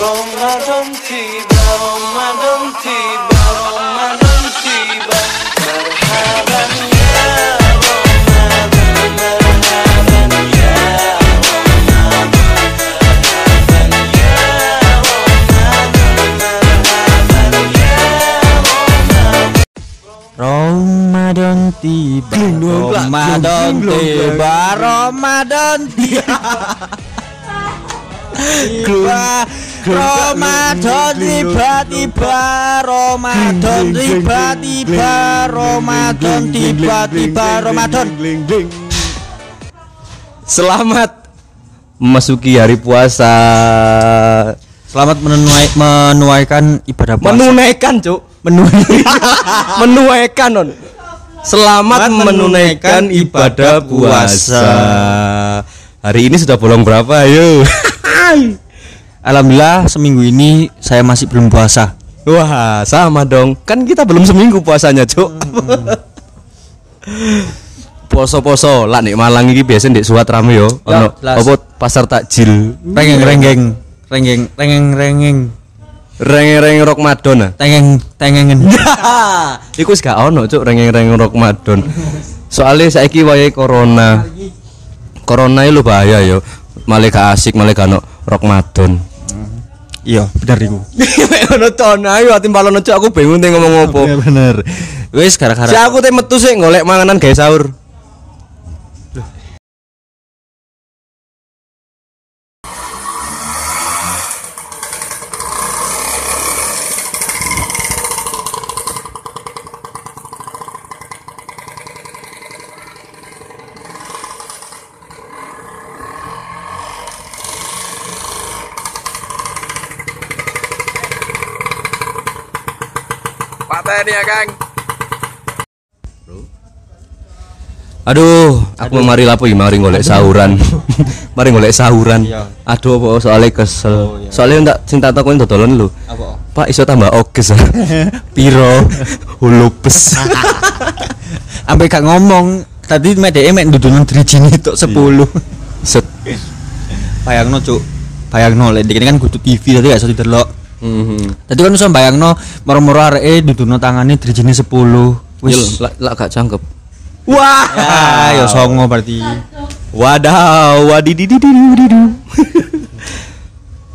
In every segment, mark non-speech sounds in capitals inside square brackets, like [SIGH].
Ramadan tiba, Ramadan tiba, Ramadan tiba. Marhaban ya Ramadan, marhaban ya Ramadan, marhaban ya Ramadan, marhaban ya Ramadan. Ramadan tiba. Ramadan tiba. Ramadan tiba Tiba Ramadan tiba tiba Ramadan tiba tiba Ramadan tiba tiba Ramadan Selamat memasuki hari puasa. Selamat menuai, menuaikan ibadah puasa Menunaikan, Cuk. Menunaikan. [LAUGHS] menunaikan, Non. Selamat menunaikan ibadah puasa. Hari ini sudah bolong berapa, ayo? [LAUGHS] Alhamdulillah seminggu ini saya masih belum puasa Wah, sama dong. Kan kita belum seminggu puasanya, Cuk. Poso-poso, lah nih Malang iki biasa ndek suat rame yo. Ya, Ono apa pasar takjil. Rengeng renggeng Renggeng rengeng rengeng Reng-reng rok Madonna. Tengeng tengengen [LAUGHS] Iku wis gak ono cuk reng-reng rok Madon. Soalnya saiki wayahe corona. Corona itu bahaya yo. Malah gak asik, malah gak ono rok Madon. Iya bener iku [LAUGHS] Mek ono ton ayo ati balon cuk aku bingung teh ngomong opo. bener Wis Si gara-gara aku teh metu sih golek manganan gawe sahur. Ya, Kang. Aduh, aku mau mari lapo mari golek sahuran. [LAUGHS] mari golek sahuran. Iya. Aduh, apa soalnya kesel. Soalnya enggak cinta takon dodolan lu. Apa? Pak iso tambah oges. [LAUGHS] Piro? Hulupes. Sampai [LAUGHS] gak ngomong Tadi mek dhek mek ndudunan drijine tok 10 Set. Bayangno cuk Bayangno lek kan kudu TV tadi gak iso didelok Mhm. Tadi kan iso bayangno moro-moro areke nduduno tangane drijine 10 Wis Wis lak lak gak cangkep. Wah, ya songo berarti. Wadaw, wadididididididu.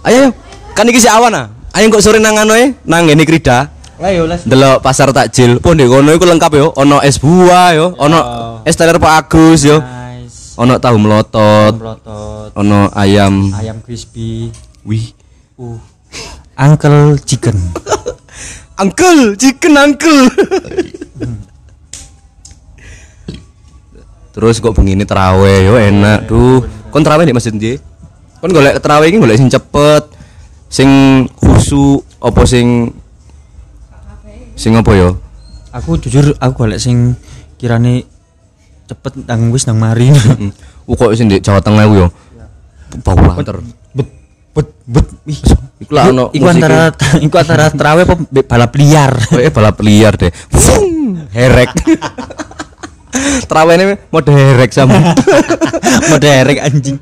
ayo, ayo. kan iki si awan ah. Ayo kok sore nang anu e, nang ngene krida. Lah yo les. Delok pasar takjil. Pun ndek kono iku lengkap yo, ono es buah yo, ono es teler Pak Agus yo. Nice. Ono tahu melotot, Melotot, ono ayam. ayam crispy. Wih. Uh. Uncle chicken. [LAUGHS] Uncle, chicken uncle. Terus kok begini teraweh yo enak tuh. Kon teraweh di masjid ndi? Kon golek teraweh iki golek sing cepet. Sing khusu apa sing sing apa yo? Aku jujur aku golek sing kirane cepet nang wis nang mari. Kok sing di Jawa Tengah ku yo. Bau banter. Bet bet. Ih, Iku lah ono Iku antara iku antara terawih apa balap liar. Kayaknya balap liar deh. Herek. [LAUGHS] Terawih ini mode herek sama. [LAUGHS] Mode erek anjing.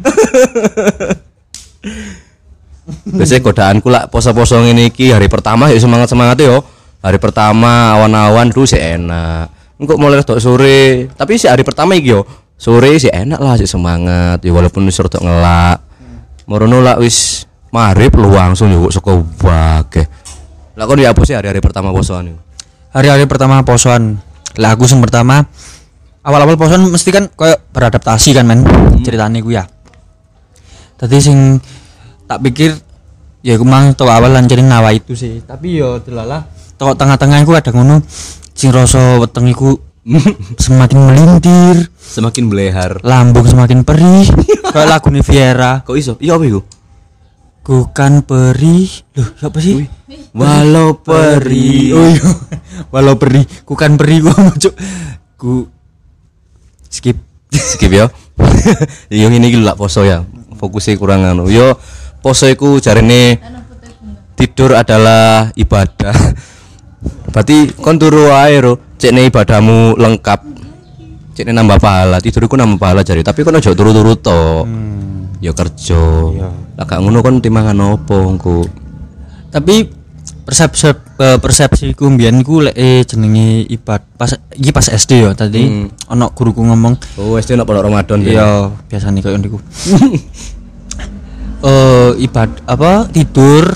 Biasanya godaanku lah poso-poso ngene iki hari pertama ya semangat semangat yo. Hari pertama awan-awan dulu sih enak. Engkau mulai tok sore, tapi si hari pertama iki yo sore sih enak lah sih semangat. Ya walaupun wis rada ngelak. Morono lah wis maghrib lu langsung yo kok saka wake. Lah kok dihapus sih hari-hari pertama posoan itu. Hari-hari pertama posoan. Lah aku sing pertama awal-awal posoan mesti kan koyo beradaptasi kan men ceritane ku ya. Tadi sing tak pikir ya aku mang tau awal lancarin nawa itu sih. Tapi yo delala tengok tengah-tengah iku ada ngono sing rasa weteng iku semakin melintir, Semakin belehar. lambung semakin perih. [LAUGHS] Kayak lagu Viera. Kok iso? Iya apa iku? Bukan perih. Loh, siapa sih? Walau perih. Oh iya. [LAUGHS] Walau perih, bukan perih gua mau. Ku skip. skip ya [LAUGHS] yo ngene iki lho lak poso ya fokusnya kurang anu yo poso iku jarene tidur adalah ibadah berarti kon turu ro cekne ibadahmu lengkap. Cekne nambah pahala. Tidur iku nambah pahala jare tapi kon aja turu-turu to? Yo kerja. Lah gak ngono kon timbangan opo engko tapi persepsi eh, persepsiku mbiyen ku lek eh, jenenge ibad pas iki pas SD ya tadi. Ono guruku ngomong Oh, SD nak pondok Ramadan ya. iya biasanya kayak niku [LAUGHS] eh ibad apa tidur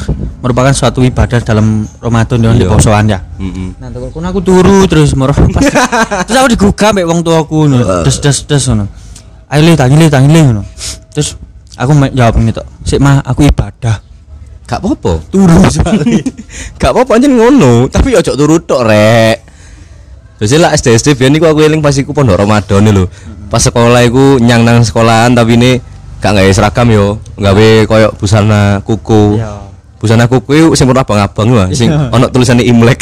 merupakan suatu ibadah dalam Ramadan ya di Iya. posoan ya Heeh. Nah, terus aku turu terus moro pas [LAUGHS] terus aku digugah mbek wong tuaku ngono. Des des des ngono. Ayo le tangi le tangi le ngono. Terus aku jawab ngene tok. Sik mah aku ibadah. Gak apa-apa. Turu [LAUGHS] sekali. Gak apa-apa anjen ngono, tapi ojo turu tok rek. Biasanya lah SD SD biyen iku aku eling pas iku pondok Ramadan lho. Pas sekolah iku nyang nang sekolahan tapi ini gak gawe seragam yo, gawe koyo busana kuku. Iya. Busana kuku sing warna abang-abang lho, sing [LAUGHS] ono tulisannya Imlek.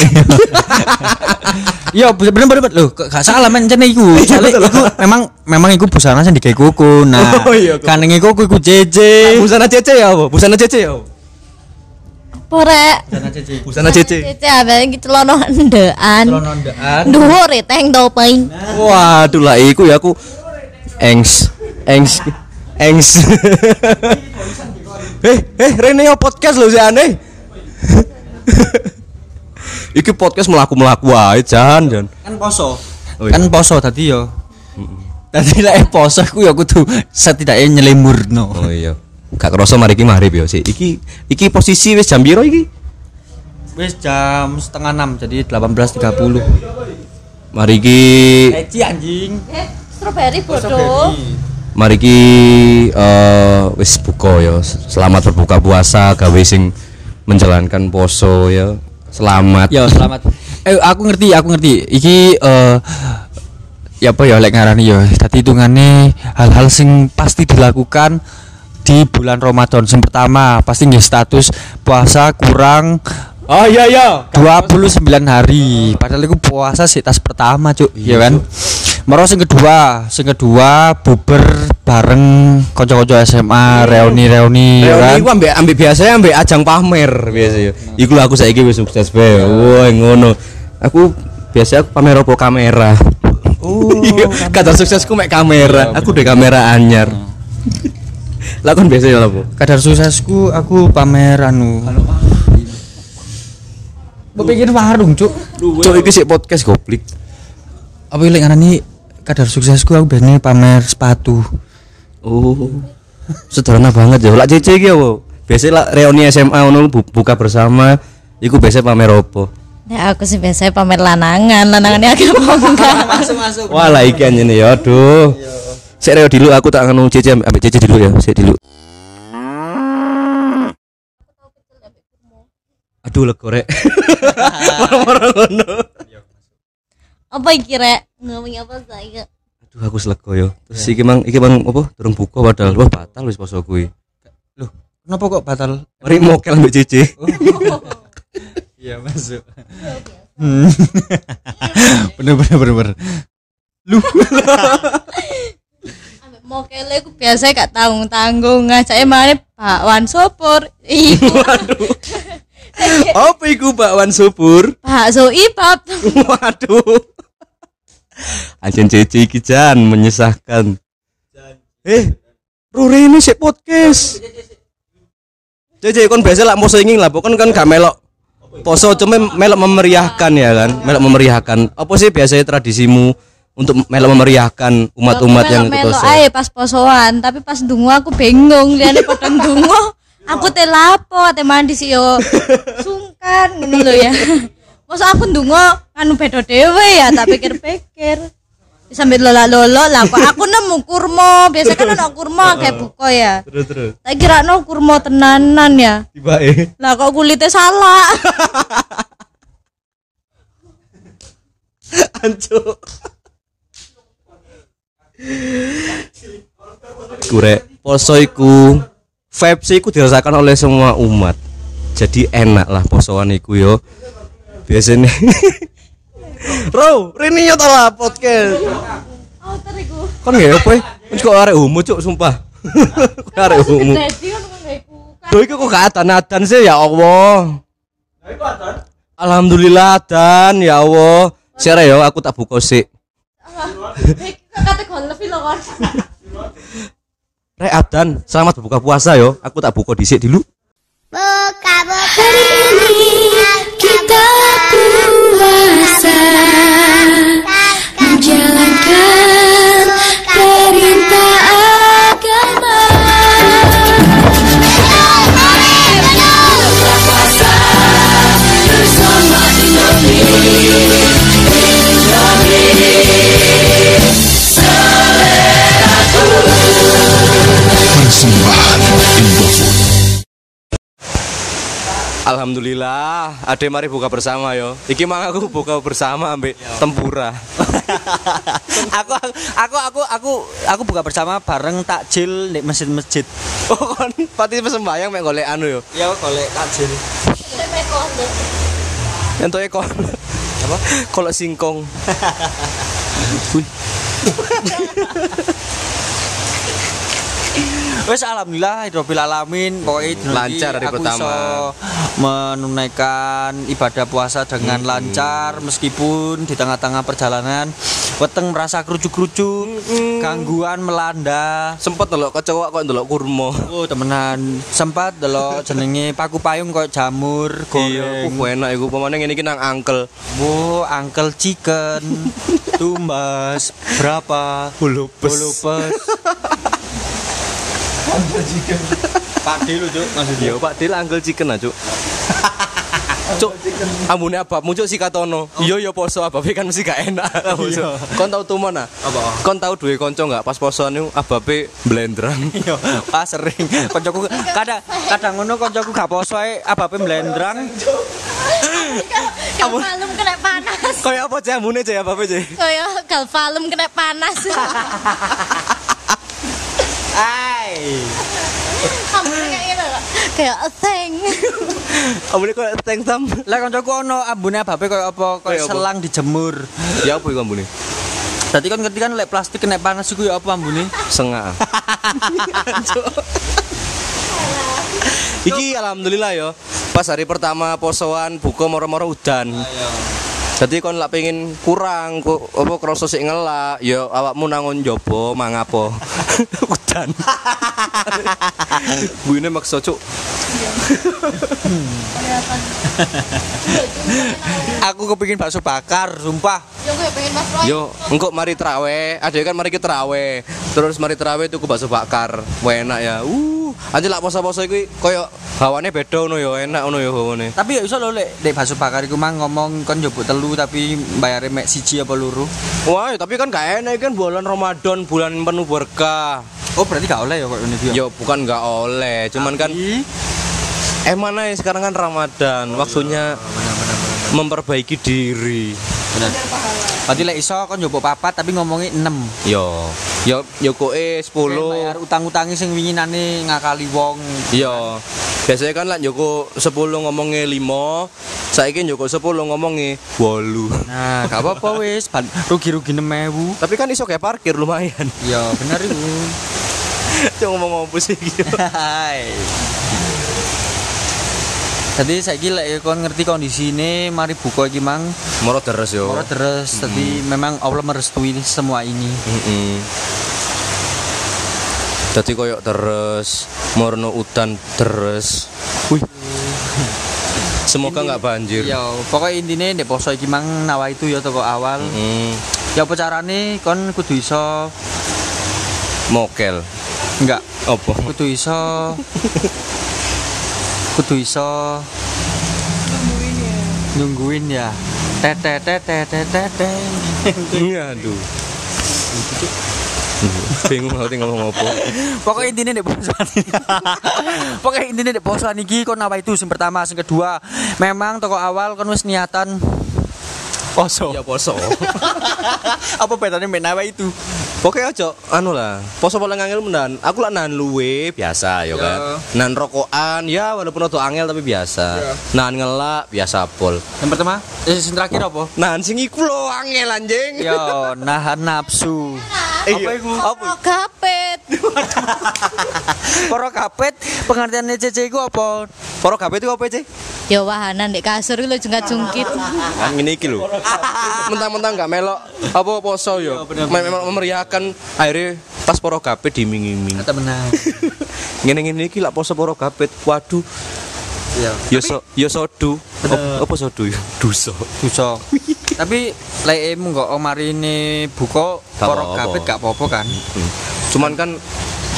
Iya bener bener bener lho gak salah men jane iku. Soalnya iku memang memang iku busana sing digawe kuku. Nah, [LAUGHS] Oh, iya, kanenge kuku iku JJ. busana Cece ya apa? Busana Cece ya. apa? Porek. Busana JJ. Busana Cece. Cece abe iki celono ndekan. Celonondean. Dhuwur e teng topi. Waduh lah iku ya aku engs engs engs. [LAUGHS] Eh eh Rene yo podcast lho si aneh. [LAUGHS] Iki podcast melaku-melaku wae jan jan. Kan poso. Oh, iya. Kan poso tadi yo. Tadi lek poso aku ya kudu setidaknya nyelimurno. Oh iya. Gak kerasa mari iki maghrib yo sih. Iki iki posisi wis jam piro iki? Wis jam setengah enam jadi 18.30 Mari iki Eci anjing Eh, strawberry bodoh. Mari iki eh, wis buka ya. Selamat berbuka puasa gawe sing menjalankan poso ya. Selamat. Ya selamat [LAUGHS] Eh aku ngerti aku ngerti Iki eh Ya apa ya lek ngarani ya Tadi hitungannya hal-hal sing pasti dilakukan di bulan Ramadan Yang pertama pasti nggih status puasa kurang Oh iya iya. 29 hari padahal itu puasa sih tas pertama cuk ya kan Maro sing kedua sing kedua buber bareng kanca-kanca SMA reuni-reuni ya Reuni kan iku ambek ambek biasanya ambek ajang pamer biasa ya. Iku aku saiki wis sukses bae. Wah, ngono. Aku biasa aku pamer opo kamera. Oh, [LAUGHS] Iya, kata suksesku mek kamera. Aku udah kamera anyar. [LAUGHS] Lah kan biasa ya lah, Bu. kadar suksesku aku pamer anu Berpikir warung cuk Cuk iki sik podcast goblik. apa yang ngarani kadar suksesku aku biasanya pamer sepatu Oh. Sederhana banget ya. Lah Cece iki apa? Biasa lah reuni SMA ngono bu- buka bersama. Iku biasa pamer opo? Nah, aku sih biasanya pamer lanangan, lanangannya agak mau enggak. [LAUGHS] masuk masuk Wah lah iki anjene ya. Aduh. Sik reo dulu aku tak nganu Cece ambek Cece dulu ya. Sik dulu. Aduh lego rek. [LAUGHS] Moro-moro ngono. Apa iki rek? Ngomong apa saya? Aduh aku selego yo. Terus iki mang iki mang apa? Durung buka padahal wah batal wis poso kuwi. loh kenapa kok batal Mari mokel ambek Cece. [LAUGHS] iya masuk [LAUGHS] bener bener bener bener [LAUGHS] Ambek mokele aku biasanya gak tanggung tanggung ngajak mana bakwan sopor. Iku Apa iku bakwan subur? bakso ipap. Waduh. Anjen Cece iki jan menyesahkan. Eh, Ruri ini sik podcast. Cece kon biasa lah poso ingin lah, pokoknya kan gak melok poso cuma melok memeriahkan ya kan, melok memeriahkan. Apa sih biasanya tradisimu untuk melok memeriahkan umat-umat yang melo poso? pas posoan, tapi pas dungo aku bingung liane padha dungo. Aku teh lapo, teh mandi sih yo [LAUGHS] sungkan ngono lho ya. Masa aku ndungo anu beda dhewe ya, tak pikir-pikir. Sambil lola-lolo lah kok aku nemu kurma, biasa kan ana kurma kayak buko ya. Terus terus. Tak kira no kurma tenanan ya. Tiba eh. Lah kok kulitnya salah. [LAUGHS] Ancuk. Kure poso iku vibes iku dirasakan oleh semua umat. Jadi enak lah posoan iku yo. Biasanya [LAUGHS] Bro, Rini yo ta podcast. Oh, teriku. Kon nggak apa? Kon kok arek homo cuk sumpah. [LAUGHS] Arek homo. Lho iku kok gak adan-adan sih ya Allah. Alhamdulillah dan ya Allah. Sire yo aku tak buka sik. Lebih lho kon. Rek Adan, selamat berbuka puasa yo. Aku tak buka dhisik dulu. Buka, buka. Hari ini kita puasa menjalankan Alhamdulillah, ade mari buka bersama yo. Iki mang aku buka bersama ambek tempura. [LAUGHS] aku aku aku aku aku buka bersama bareng takjil di masjid-masjid. Oh kon pati sembayang mek golek anu yo. Ya golek takjil. Entuk kon. Apa? Kalau singkong. Wih, [LAUGHS] Wes alhamdulillah hidrobil alamin pokoknya Lancar hari aku pertama. menunaikan ibadah puasa dengan lancar meskipun di tengah-tengah perjalanan weteng merasa kerucuk-kerucuk gangguan melanda. Sempet delok kecoak kok delok kurma. oh temenan. Sempat delok [LAUGHS] jenenge paku payung koyo jamur Iya, goreng uh, enak iku. Pemane ngene iki nang angkel. Wo, Uncle Chicken. [LAUGHS] Tumbas berapa [LAUGHS] Hulupes. Hulupes. Pak Dil cuk maksudnya Iya, Pak Dil angkel chicken ah, Cuk. Cuk, ambune ababmu cuk si katono. Iya ya poso ababe kan mesti gak enak. Iya. Kon tau tuman ah? Apa? Kon tau duwe kanca enggak pas posoan niku ababe blendrang. Iya, pas [LAUGHS] sering koncoku kadang kadang ngono koncoku gak poso ae abape mblendrang. Galvalum kena panas. Kayak apa cek ambune cek ababe cek? Kaya galvalum kena panas. Ai. Kamu kayak gitu loh. Kayak thing. Ambune kok tank tam. Lah koncoku ono ambune abape koyo apa? Koyo Koyo apa? selang dijemur. Ya apa iku ambune? Dadi kan ngerti kan lek plastik kena panas iku ya apa ambune? Sengah. [LAUGHS] Iki alhamdulillah yo. Pas hari pertama posoan buka moro-moro udan. Jadi kon lak pengen kurang kok apa krasa sik ngelak, ya awakmu nangon jobo mangapo. [LAUGHS] udan. [LAUGHS] Buine maksa cuk. Aku kepengin bakso bakar, sumpah. Mas Roy. Yo, engkok mari trawe, ada kan mari kita trawe. Terus mari trawe tuku bakso bakar. Wah enak ya. Uh, aja lak poso-poso iki koyo hawane beda ngono yo, enak ngono yo hawane. Tapi ya iso lho lek lek bakso bakar iku mang ngomong kon njupuk telu tapi bayare mek siji apa loro. Wah, tapi kan gak enak kan bulan Ramadan, bulan penuh berkah. Oh, berarti gak oleh ya kok ini dia. Yo, bukan nggak oleh, cuman kan eh mana ya sekarang kan Ramadan, waktunya memperbaiki diri. Bener. Berarti lek iso kon njupuk papat tapi ngomongi 6. Yo, yo yo koe 10. Bayar utang-utangi sing winginane ngakali wong. Iya. Biasanya kan lah Joko 10 ngomongnya 5, saiki Joko 10 ngomongnya 8. Nah, gak apa-apa wis, rugi-rugi 6000. Tapi kan iso kayak parkir lumayan. Ya, bener iku. [LAUGHS] Cuma ngomong apa sih gitu. [LAUGHS] Jadi saiki lek kon ngerti kondisi ini, mari buka iki mang. Moro deres yo. Ora terus, tapi memang Allah merestui semua ini. Heeh. Dadi koyo terus morno udan terus. Wih. Semoga nggak banjir. Ya, pokoknya intinya di poso iki mang nawa itu ya toko awal. Hmm, Ya apa carane kon kudu iso mokel. enggak Apa? kudu iso [LAUGHS] kudu iso nungguin ya tete tete tete tete Iya, aduh. Bingung aku ngomong apa. pokoknya intinya di posoan [LAUGHS] pokoknya intinya di posoan iki kon nawa itu yang pertama yang kedua memang toko awal kon wis niatan poso Ya poso. [LAUGHS] apa bedanya mbek nawa itu Pokoknya aja anu lah, poso paling angel menan. Aku lah nan luwe biasa ya kan. Nan rokokan ya walaupun auto angel tapi biasa. Nan ngelak biasa pol. yang pertama eh, yang terakhir apa Nan sing iku lho angel anjing. Yo, nahan nafsu. Iya. Apa iku? Oh, gapet. [LAUGHS] Poro kapet pengertiannya CC iku apa? Poro kabeh itu apa sih? Ya wahanan di kasur lu jungkat-jungkit. Kan ngene iki lho. Mentang-mentang gak melok apa poso yo. Memang memeriahkan akhirnya pas poro kabeh diming-iming. Kata benar. [LAUGHS] Ngene-ngene iki lak poso poro kabeh. Waduh, Iya. yo so yo sodu. Apa, apa sodu ya? Duso. Duso. Tapi lek emu kok omari ini buka poro kapet gak apa-apa kan? Hmm. Cuman kan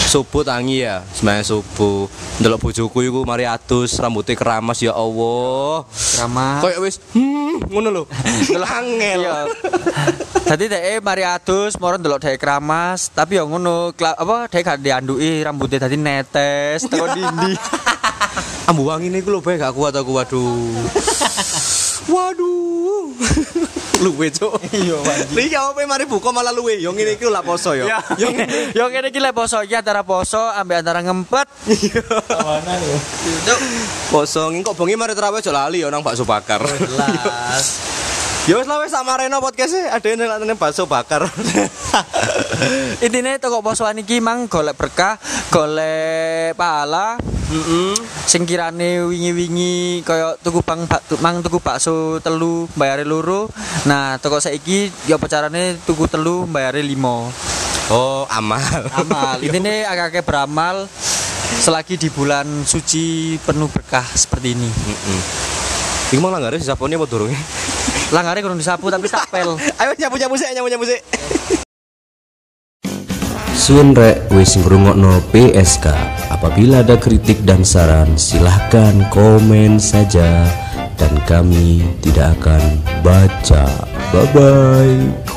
subuh tangi ya, semuanya subuh. Ndelok bojoku iku mari atus, rambutnya keramas ya Allah. Ramah. Kayak wis hmm, ngono lho. [LAUGHS] Ndelok angel. Iya. Dadi dhek mari adus, moro ndelok dhek keramas, tapi yo ngono, apa dhek gak dianduki rambutnya dadi netes teko dindi. Ambu wangi ini lho bae gak kuat aku waduh. [LAUGHS] waduh. [LAUGHS] luwe cuk. Iya, Pak. Iki apa mari buka malah luwe. Yo ngene iki lak poso yo. Yo [LAUGHS] yo kene iki lek poso iki antara poso ambek antara ngempet. [LAUGHS] Poso ngene kok bengi mari terawih aja lali yo nang bakso bakar. Jelas. Ya wis lah wis sama Reno podcast e ada yang nang bakso bakar. [LAUGHS] Intine toko posoan iki mang golek berkah, golek pahala. Heeh. Sing kirane wingi-wingi kaya tuku bang bak, mang tuku bakso telu bayare loro. Nah, toko saiki ya apa carane tuku telu bayare limo. Oh, amal. Amal. [LAUGHS] Intine agak-agak beramal selagi di bulan suci penuh berkah seperti ini. Heeh. Iki mau langgare disapone apa durunge? Langare kurang disapu tapi tak pel. [LAUGHS] Ayo nyapu-nyapu sik, nyapu-nyapu sik. Sun rek wis ngrungokno PSK. Apabila ada kritik dan saran, silahkan komen saja dan kami tidak akan baca. Bye bye.